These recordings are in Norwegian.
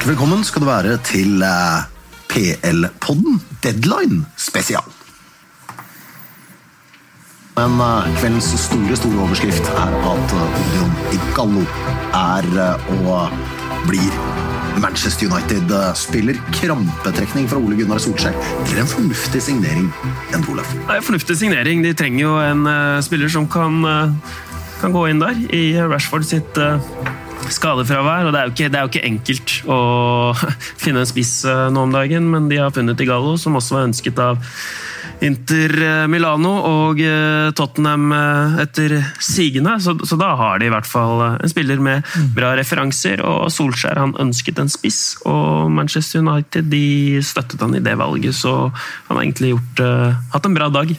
Hjertelig velkommen skal du være til eh, PL-podden Deadline spesial. Men eh, kveldens store store overskrift er at eh, Odion Igallo er eh, og blir Manchester United-spiller. Krampetrekning fra Ole Gunnar Solskjær til en fornuftig signering, enn Olaf? Det er en fornuftig signering. De trenger jo en eh, spiller som kan, eh, kan gå inn der i Rashford sitt eh, skadefravær. og det er, ikke, det er jo ikke enkelt å finne en spiss eh, nå om dagen, men de har funnet Igallo, som også var ønsket av Inter eh, Milano og eh, Tottenham eh, etter sigende. Så, så da har de i hvert fall en spiller med bra referanser. Og Solskjær han ønsket en spiss, og Manchester United de støttet han i det valget. Så han har egentlig gjort, uh, hatt en bra dag.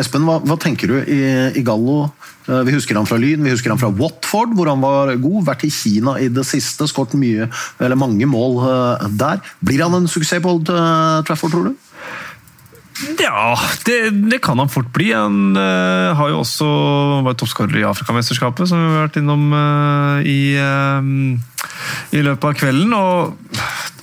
Espen, hva, hva tenker du i, i Gallo? Vi husker han fra Lyn, vi husker han fra Watford, hvor han var god. Vært i Kina i det siste, skåret mange mål der. Blir han en suksess på Old Trafford, tror du? Ja, det, det kan han fort bli. Han uh, har jo også vært toppskårer i Afrikamesterskapet, som vi har vært innom uh, i, uh, i løpet av kvelden. og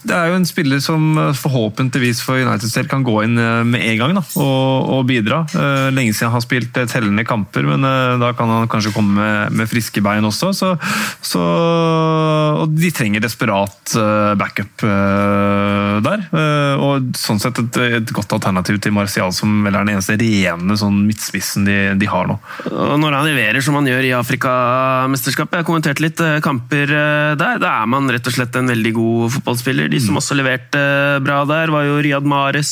det er jo en spiller som forhåpentligvis for Uniteds del kan gå inn eh, med en gang da, og, og bidra. Eh, lenge siden han har spilt eh, tellende kamper, men eh, da kan han kanskje komme med, med friske bein også. Så, så, og de trenger desperat eh, backup eh, der. Eh, og sånn sett et, et godt alternativ til Martial, som vel er den eneste rene sånn midtspissen de, de har nå. Og når han leverer som han gjør i Afrikamesterskapet, jeg har kommentert litt eh, kamper eh, der, da er man rett og slett en veldig god fotballspiller. De som også leverte eh, bra der, var jo Riyad Mahrez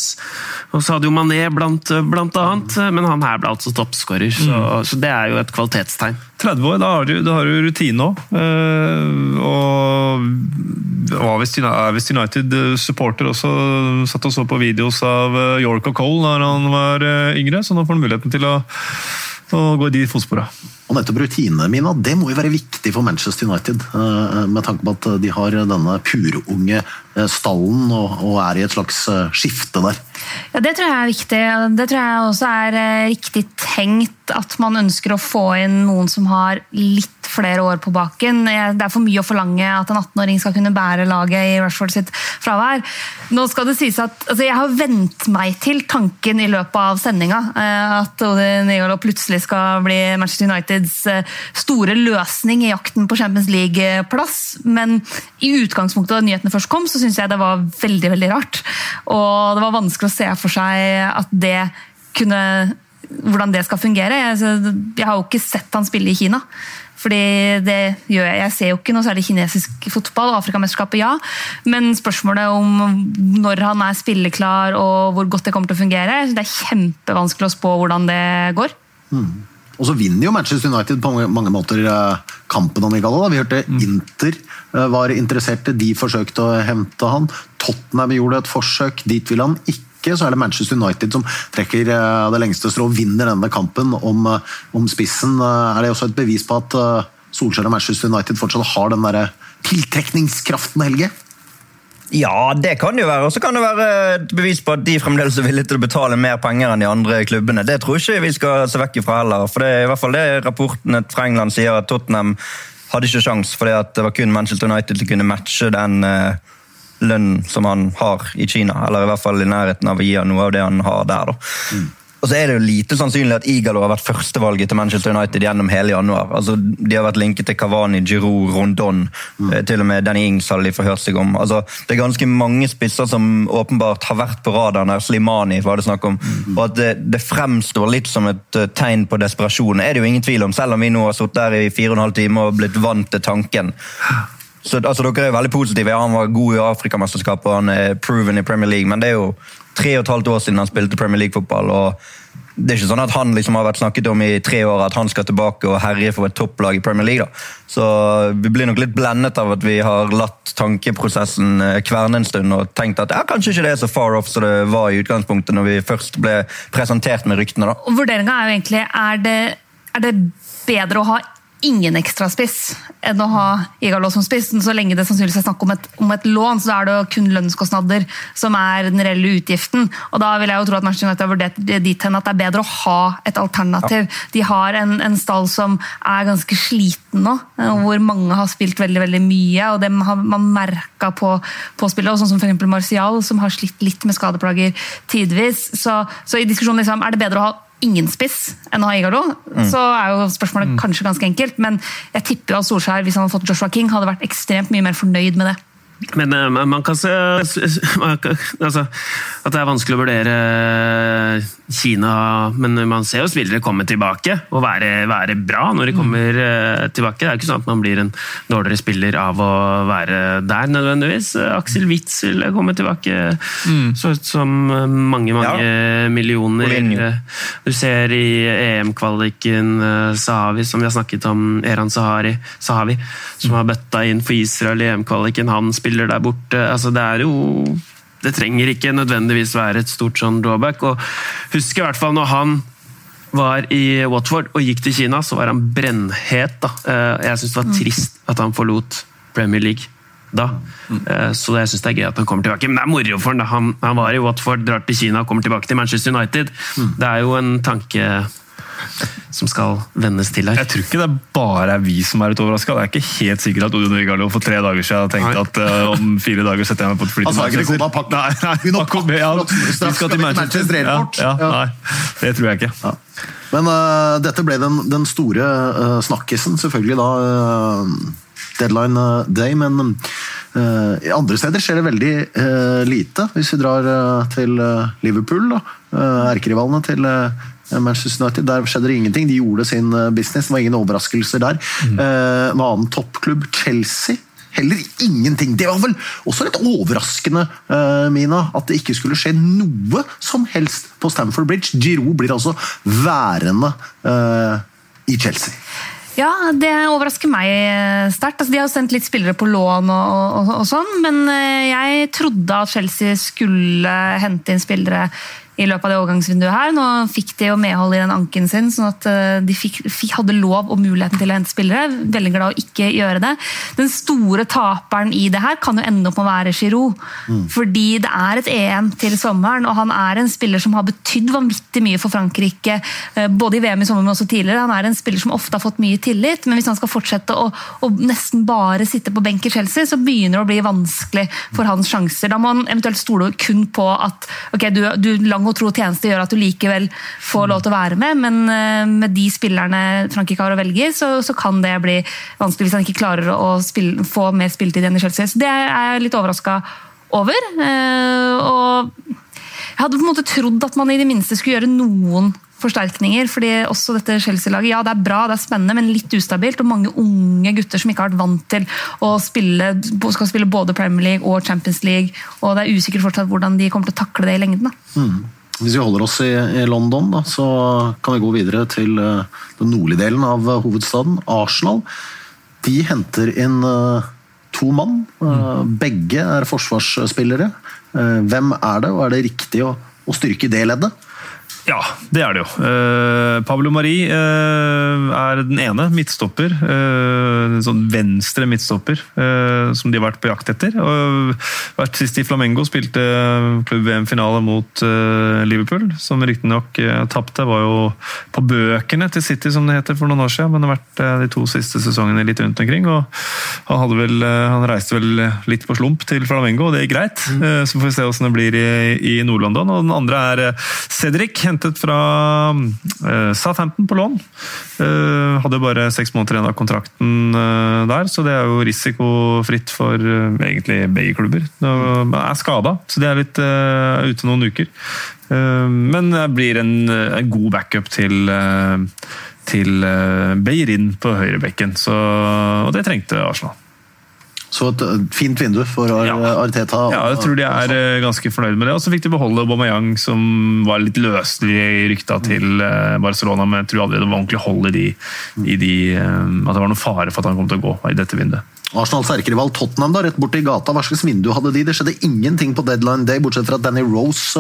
og Sadio Mané blant, blant annet, men han her ble altså toppskårer, så, så det er jo et kvalitetstegn. 30 år, da har du, da har du rutine òg. og var visst Uni- er visst United-supporter også. Satt og så på videos av eh, York og Cole da han var eh, yngre, så nå får han muligheten til å, å gå i de fotspora. Og nettopp rutinene mine, det må jo være viktig for Manchester United, eh, med tanke på at de har denne purunge eh, stallen og, er i et slags eh, skifte der. Ja, Det tror jeg er viktig. Det tror jeg også er riktig tenkt at man ønsker å få inn noen som har litt flere år på baken. Det er for mye å forlange at en 18-åring skal kunne bære laget i Rashford sitt fravær. Nå skal det sies at altså, Jeg har vent meg til tanken i løpet av sendinga at Odin Igalo plutselig skal bli Manchester Uniteds eh, store løsning i jakten på Champions League-plass. Men i utgangspunktet da nyhetene først kom, så syns jeg det var veldig veldig rart. Og det var vanskelig å se for seg at det kunne hvordan det skal fungere. Jeg, har jo ikke sett han spille i Kina. Fordi det gjør jeg. Jeg ser jo ikke noe særlig kinesisk fotball. Afrikamesterskapet, ja. Men spørsmålet om når han er spilleklar og hvor godt det kommer til å fungere, det er kjempevanskelig å spå hvordan det går. Og så vinner jo Manchester United på mange, måter eh, kampen om Igalo. Vi hørte Inter eh, var interesserte, de forsøkte å hente han. Tottenham gjorde et forsøk, dit ville han ikke. Så er det Manchester United som trekker eh, det lengste strå og vinner denne kampen om, om spissen. Er det også et bevis på at Solskjær og Manchester United fortsatt har den der tiltrekningskraften, Helge? Ja, det kan det jo være. Og så kan det være et bevis på at de fremdeles er villige til å betale mer penger enn de andre klubbene. Det tror ikke vi skal se vekk ifra heller. For det er i hvert fall det rapportene fra England sier, at Tottenham hadde ikke sjans fordi det var kun Manchester United som kunne matche den eh, lønnen som han har i Kina. Eller i hvert fall i nærheten av å gi han noe av det han har der. da. Og så er det jo lite sannsynlig at Igalo har vært førstevalget til Manchester United gjennom hele januar. Altså, De har vært linket til Cavani, Giroud, Rondon. Mm. Til og med Danny Ings hadde de forhørt seg om. Altså, Det er ganske mange spisser som åpenbart har vært på radaren her. Slimani var det snakk om. Og at det, det fremstår litt som et eh, tegn på desperasjon, er det jo ingen tvil om. Selv om vi nå har sittet der i fire og en halv time og blitt vant til tanken. Så altså, Dere er veldig positive. Ja, han var god i Afrikamesterskapet og han er proven i Premier League, men det er jo tre og et halvt år siden han spilte Premier League-fotball. og det er ikke sånn at han liksom har vært snakket om i tre år at han skal tilbake og herje for et topplag i Premier League. da. Så Vi blir nok litt blendet av at vi har latt tankeprosessen eh, kverne en stund og tenkt at ja, kanskje ikke det er så far off som det var i utgangspunktet når vi først ble presentert med ryktene. da. Vurderinga er jo egentlig er det, er det bedre å ha ingen ekstra spiss enn å ha Igalo som spiss. Så lenge det sannsynligvis er snakk om et, om et lån, så er det jo kun lønnskostnader som er den reelle utgiften. Og da vil jeg jo tro at Manchester United har vurdert dit hen at det er bedre å ha et alternativ. Ja. De har en, en, stall som er ganske sliten nå, eh, hvor mange har spilt veldig veldig mye. og Det har man merka på, på spillet, sånn som f.eks. Martial, som har slitt litt med skadeplager tidvis. Så, så i diskusjonen liksom, er det bedre å ha ingen spiss enn å ha Igalo, mm. så er jo spørsmålet mm. kanskje ganske enkelt. Men jeg tipper at Solskjær, hvis han hadde fått Joshua King, hadde vært ekstremt mye mer fornøyd med det. Men uh, man kan se altså, at det er vanskelig å vurdere Kina Men man ser jo spillere komme tilbake og være, være bra når de mm. kommer uh, tilbake. Det er ikke sånn at man blir en dårligere spiller av å være der, nødvendigvis. Aksel Witzel kommer tilbake. Mm. Så ut som mange, mange ja. millioner. Du ser i EM-kvaliken Sahavi, som vi har snakket om, Eran Sahari, Sahavi, som har bøtta inn for Israel i EM-kvaliken. Han spiller der borte. Altså, det er jo Det trenger ikke nødvendigvis være et stort sånn drawback. og Husk i hvert fall når han var i Watford og gikk til Kina, så var han brennhet. da. Eh, jeg syns det var mm. trist at han forlot Premier League da. Eh, så jeg syns det er gøy at han kommer tilbake. Men det er moro for han, han, han var i Watford, drar til Kina og kommer tilbake til Manchester United. Mm. Det er jo en tanke som skal vendes til her. Jeg tror ikke det er bare er vi som er litt overraska. Det er ikke helt sikkert at Odin Øygarden for tre dager siden tenkte at uh, om fire dager setter jeg meg på et fly til Manchester. Altså, nei, nei, nei, pakk opp, ja, vi skal til Manchester. Ja, ja, nei, det tror jeg ikke. Ja. Men uh, dette ble den, den store uh, snakkisen, selvfølgelig da. deadline day, men andre steder skjer det veldig lite. Hvis vi drar til Liverpool, da. erkerivalene til Eh, Manchester United, Der skjedde det ingenting. De gjorde sin eh, business. Det var ingen overraskelser der. Mm. Eh, en annen toppklubb, Chelsea. Heller ingenting. Det var vel også litt overraskende, Mina, at det ikke skulle skje noe som helst på Stamford Bridge. Giroud blir altså værende i Chelsea. Ja, det overrasker meg sterkt. Altså, de har jo sendt litt spillere på lån og, og, og, sånn, men jeg trodde at Chelsea skulle hente inn spillere i løpet av det overgangsvinduet her. Nå fikk de jo medhold i den anken sin, sånn at eh, de fikk, fikk, hadde lov og muligheten til å hente spillere. Veldig glad å ikke gjøre det. Den store taperen i det her kan jo ende opp med å være Giroud. Mm. Fordi det er et EM til sommeren, og han er en spiller som har betydd vanvittig mye for Frankrike. Eh, både i VM i sommer, men også tidligere. Han er en spiller som ofte har fått mye tillit, men hvis han skal fortsette å, å nesten bare sitte på benk i Chelsea, så begynner det å bli vanskelig for hans sjanser. Da må han eventuelt stole kun på at ok, du, du lang lang og tro tjeneste gjør at du likevel får lov til å være med, men eh, med de spillerne Frankrike har å velge så, så kan det bli vanskelig hvis han ikke klarer å spille, få mer spilletid igjen i Chelsea. Så det er jeg litt overraska over. Eh, og jeg hadde på en måte trodd at man i det minste skulle gjøre noen forsterkninger. fordi også dette Chelsea-laget ja, det er bra, det er spennende, men litt ustabilt. Og mange unge gutter som ikke har vært vant til å spille, skal spille både Premier League og Champions League. Og det er usikkert fortsatt hvordan de kommer til å takle det i lengden. Mm. Hvis vi holder oss i, i London, da, så kan vi gå videre til uh, den nordlige delen av uh, hovedstaden. Arsenal. De henter inn uh, to mann. Mm. Begge er forsvarsspillere. Hvem er det, og er det riktig å, å styrke det leddet? Ja, det er det jo. Uh, Pablo Mari uh, er den ene midtstopper. Uh, sånn venstre midtstopper som de har vært på jakt etter. Og vært sist i Flamengo, spilte klubb-VM-finale mot Liverpool. Som riktignok tapte. Var jo på bøkene til City, som det heter, for noen år siden. Men har vært de to siste sesongene litt rundt omkring. og Han, vel, han reiste vel litt på slump til Flamengo, og det er greit. Mm. Så får vi se hvordan det blir i, i Nord-London. Og den andre er Cedric hentet fra uh, Southampton på lån. Uh, hadde bare seks måneder igjen av kontrakten uh, der, så det er jo risikofritt for egentlig begge klubber. Det er skada, så det er litt ute noen uker. men det blir en, en god backup til til Beirin på høyrebekken, så, og det trengte Arsenal. Så et fint vindu for ja. Arteta. Ja, jeg tror de er eh, ganske fornøyd med det. Og så fikk de beholde Aubameyang, som var litt løselig rykta til eh, Barcelona, men jeg tror aldri det var ordentlig hold i de, i de eh, At det var noen fare for at han kom til å gå i dette vinduet. Arsenals erkerival Tottenham da, rett borti gata, hva slags vindu hadde de? Det skjedde ingenting på deadline day, bortsett fra at Danny Rose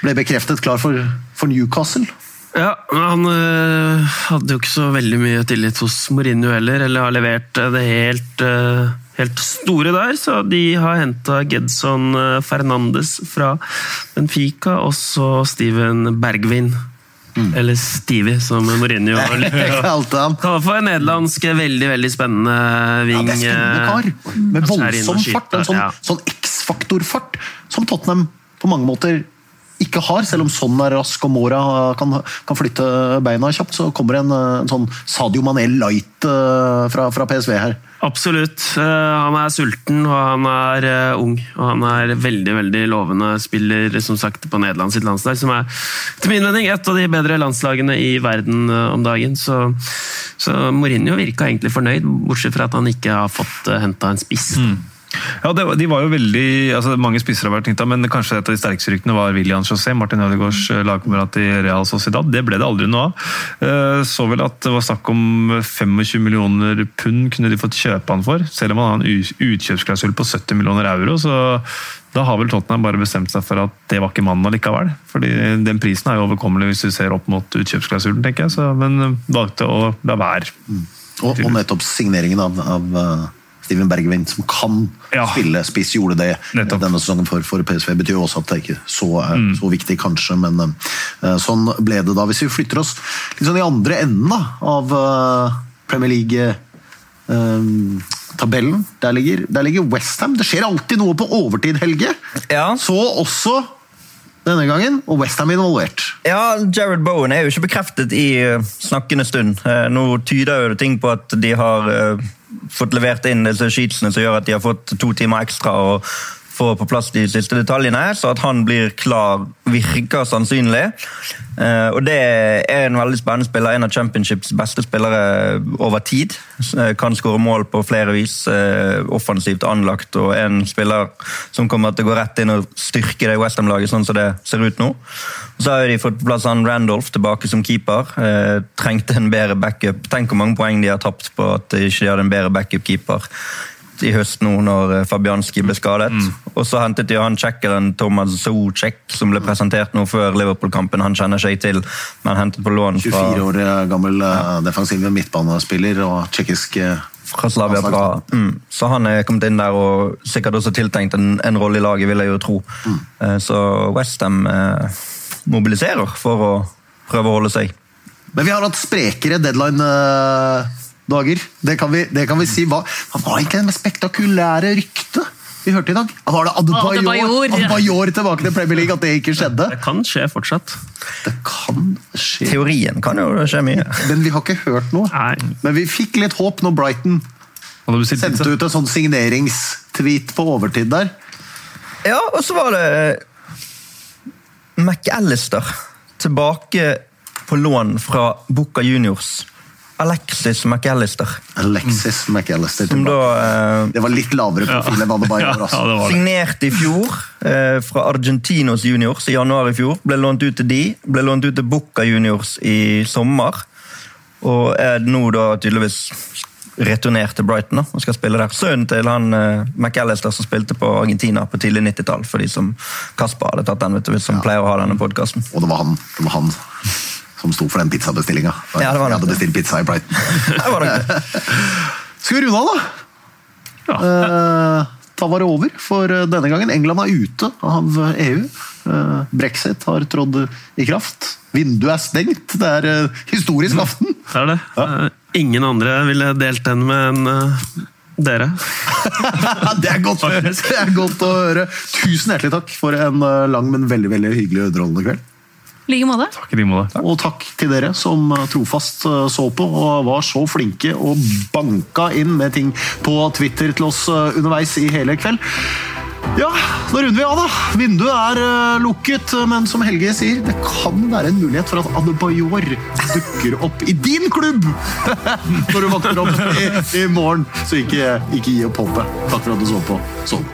ble bekreftet klar for, for Newcastle. Ja, men han øh, hadde jo ikke så veldig mye tillit hos Mourinho heller, eller har levert øh, det helt, øh, helt store der. Så de har henta Gedson Fernandes fra Benfica, og så Steven Bergvin. Eller Stevie, som Mourinho kalte han. kaller for en nederlandsk veldig veldig spennende ving. Ja, det er spennende kar. Med voldsom fart. En sånn, ja. sånn X-faktor-fart som Tottenham på mange måter ikke har. Selv om sånn er rask og Mora kan, kan flytte beina kjapt, så kommer det en, en sånn Sadio Mané light eh, fra, fra PSV her. Absolutt. Eh, Han er sulten, og han er eh, ung. Og han er veldig veldig lovende spiller som sagt, på Nederland sitt landslag, som er til min mening et av de bedre landslagene i verden eh, om dagen. Så, så Mourinho virka egentlig fornøyd, bortsett fra at han ikke har fått henta en spiss. Ja, det, de var jo veldig, altså Mange spisser har vært nytta, men kanskje et av de sterkeste ryktene var William José, Martin Ødegaards eh, lagkamerat i Real Sociedad. Det ble det aldri noe av. Eh, Så vel at det var snakk om 25 millioner pund kunne de fått kjøpe han for, selv om han har en utkjøpsklausul på 70 millioner euro. så da har vel Tottenham bare bestemt seg for at det var ikke mannen allikevel. Fordi den prisen er jo overkommelig hvis du ser opp mot utkjøpsklausulen, tenker jeg. Så, men valgte å la være. Og, og nettopp signeringen av, av eh, Steven Bergvin, som kan Ja. spille spiss, gjorde det Nettopp. denne sesongen for, for PSV. betyr jo også at det er ikke så, er så viktig, kanskje, men uh, sånn ble det da. Hvis vi flytter oss litt sånn i andre enden da, av uh, Premier League-tabellen, der ligger, der ligger Westham. Det skjer alltid noe på overtid, Helge. Ja. Så også denne gangen, og Westham involvert. Ja, Jared Bowen er jo ikke bekreftet i eh, snakkende stund. Eh, nå tyder jo ting på at de har eh, fått levert inn disse sheetsene som gjør at de har fått to timer ekstra og få på plass de siste detaljene, så at han blir klar virker sannsynlig. Eh, og det er en veldig spennende spiller, en av Championships beste spillere over tid. Eh, Kan skåre mål på flere vis, eh, offensivt anlagt, og en spiller som kommer til å gå rett inn og styrke det Westham-laget sånn som det ser ut nå. Så har de fått på plass han Randolph tilbake som keeper. Trengte en bedre backup. Tenk hvor mange poeng de har tapt på at de ikke hadde en bedre backup-keeper i høst nå når eh, Fabianski ble skadet. Og så hentet de han tsjekkeren Thomas Zocek, som ble presentert nå før Liverpool-kampen. Han kjenner seg til, men hentet på lån fra, 24 år gammel ja. defensiv midtbanespiller og tsjekkisk eh, fra Slavia Praha. Mm. Så han er kommet inn der og sikkert også tiltenkt en, en rolle i laget, vil jeg jo tro. Mm. Så Westham eh, mobiliserer for å prøve å holde seg. Men vi har hatt sprekere deadline-dager. Det, kan vi- det kan vi si. Hva, hva var egentlig det mest spektakulære ryktet vi hørte i dag? Var det Adebayor, Adebayor, tilbake til Premier League? At det ikke skjedde? Det kan skje fortsatt. Det kan skje. Teorien kan jo skje mye. Men vi har ikke hørt noe. Nei. Men vi fikk litt håp når Brighton sendte ut en sånn signeringstweet på overtid der. Ja, og så var det McAllister tilbake på lån fra Bucca Juniors. Alexis McAllister, Alexis McAllister som da eh, Det var litt lavere profil enn Adebayor. Ja, Altså. ja, signerte i fjor eh, fra Argentinos Juniors i januar i fjor. Ble lånt ut til de, ble lånt ut til Bucca Juniors i sommer. Og er nå da tydeligvis returnert til Brighton da, og skal spille der. Sønnen til han uh, McAllister som spilte på Argentina på tidlig 90-tall, for de som Kasper hadde tatt den, vet du, som pleier å ha denne podkasten. Og det var han, det var han som sto for den pizzabestillinga. Ja, det Jeg hadde bestilt pizza i Brighton. Skal vi runde av, da? Eh, da var det over for eh, denne gangen. England er ute av EU. Eh, Brexit har trådt i kraft. Vinduet er stengt. Det er historisk aften. Det er det. Eh, Ingen andre ville delt den med en dere. det, er godt, det er godt å høre. Tusen hjertelig takk for en lang, men veldig veldig hyggelig og underholdende kveld. I like måte. Takk i like måte. Og takk til dere som eh, trofast eh, så på og var så flinke og banka inn med ting på Twitter til oss eh, underveis i hele kveld. Ja, da runder vi av, da. Vinduet er lukket, men som Helge sier, det kan være en mulighet for at Adebayor dukker opp i din klubb når du våkner opp i, i morgen. Så ikke, ikke gi opp håpet. Takk for at du så på. Sånn.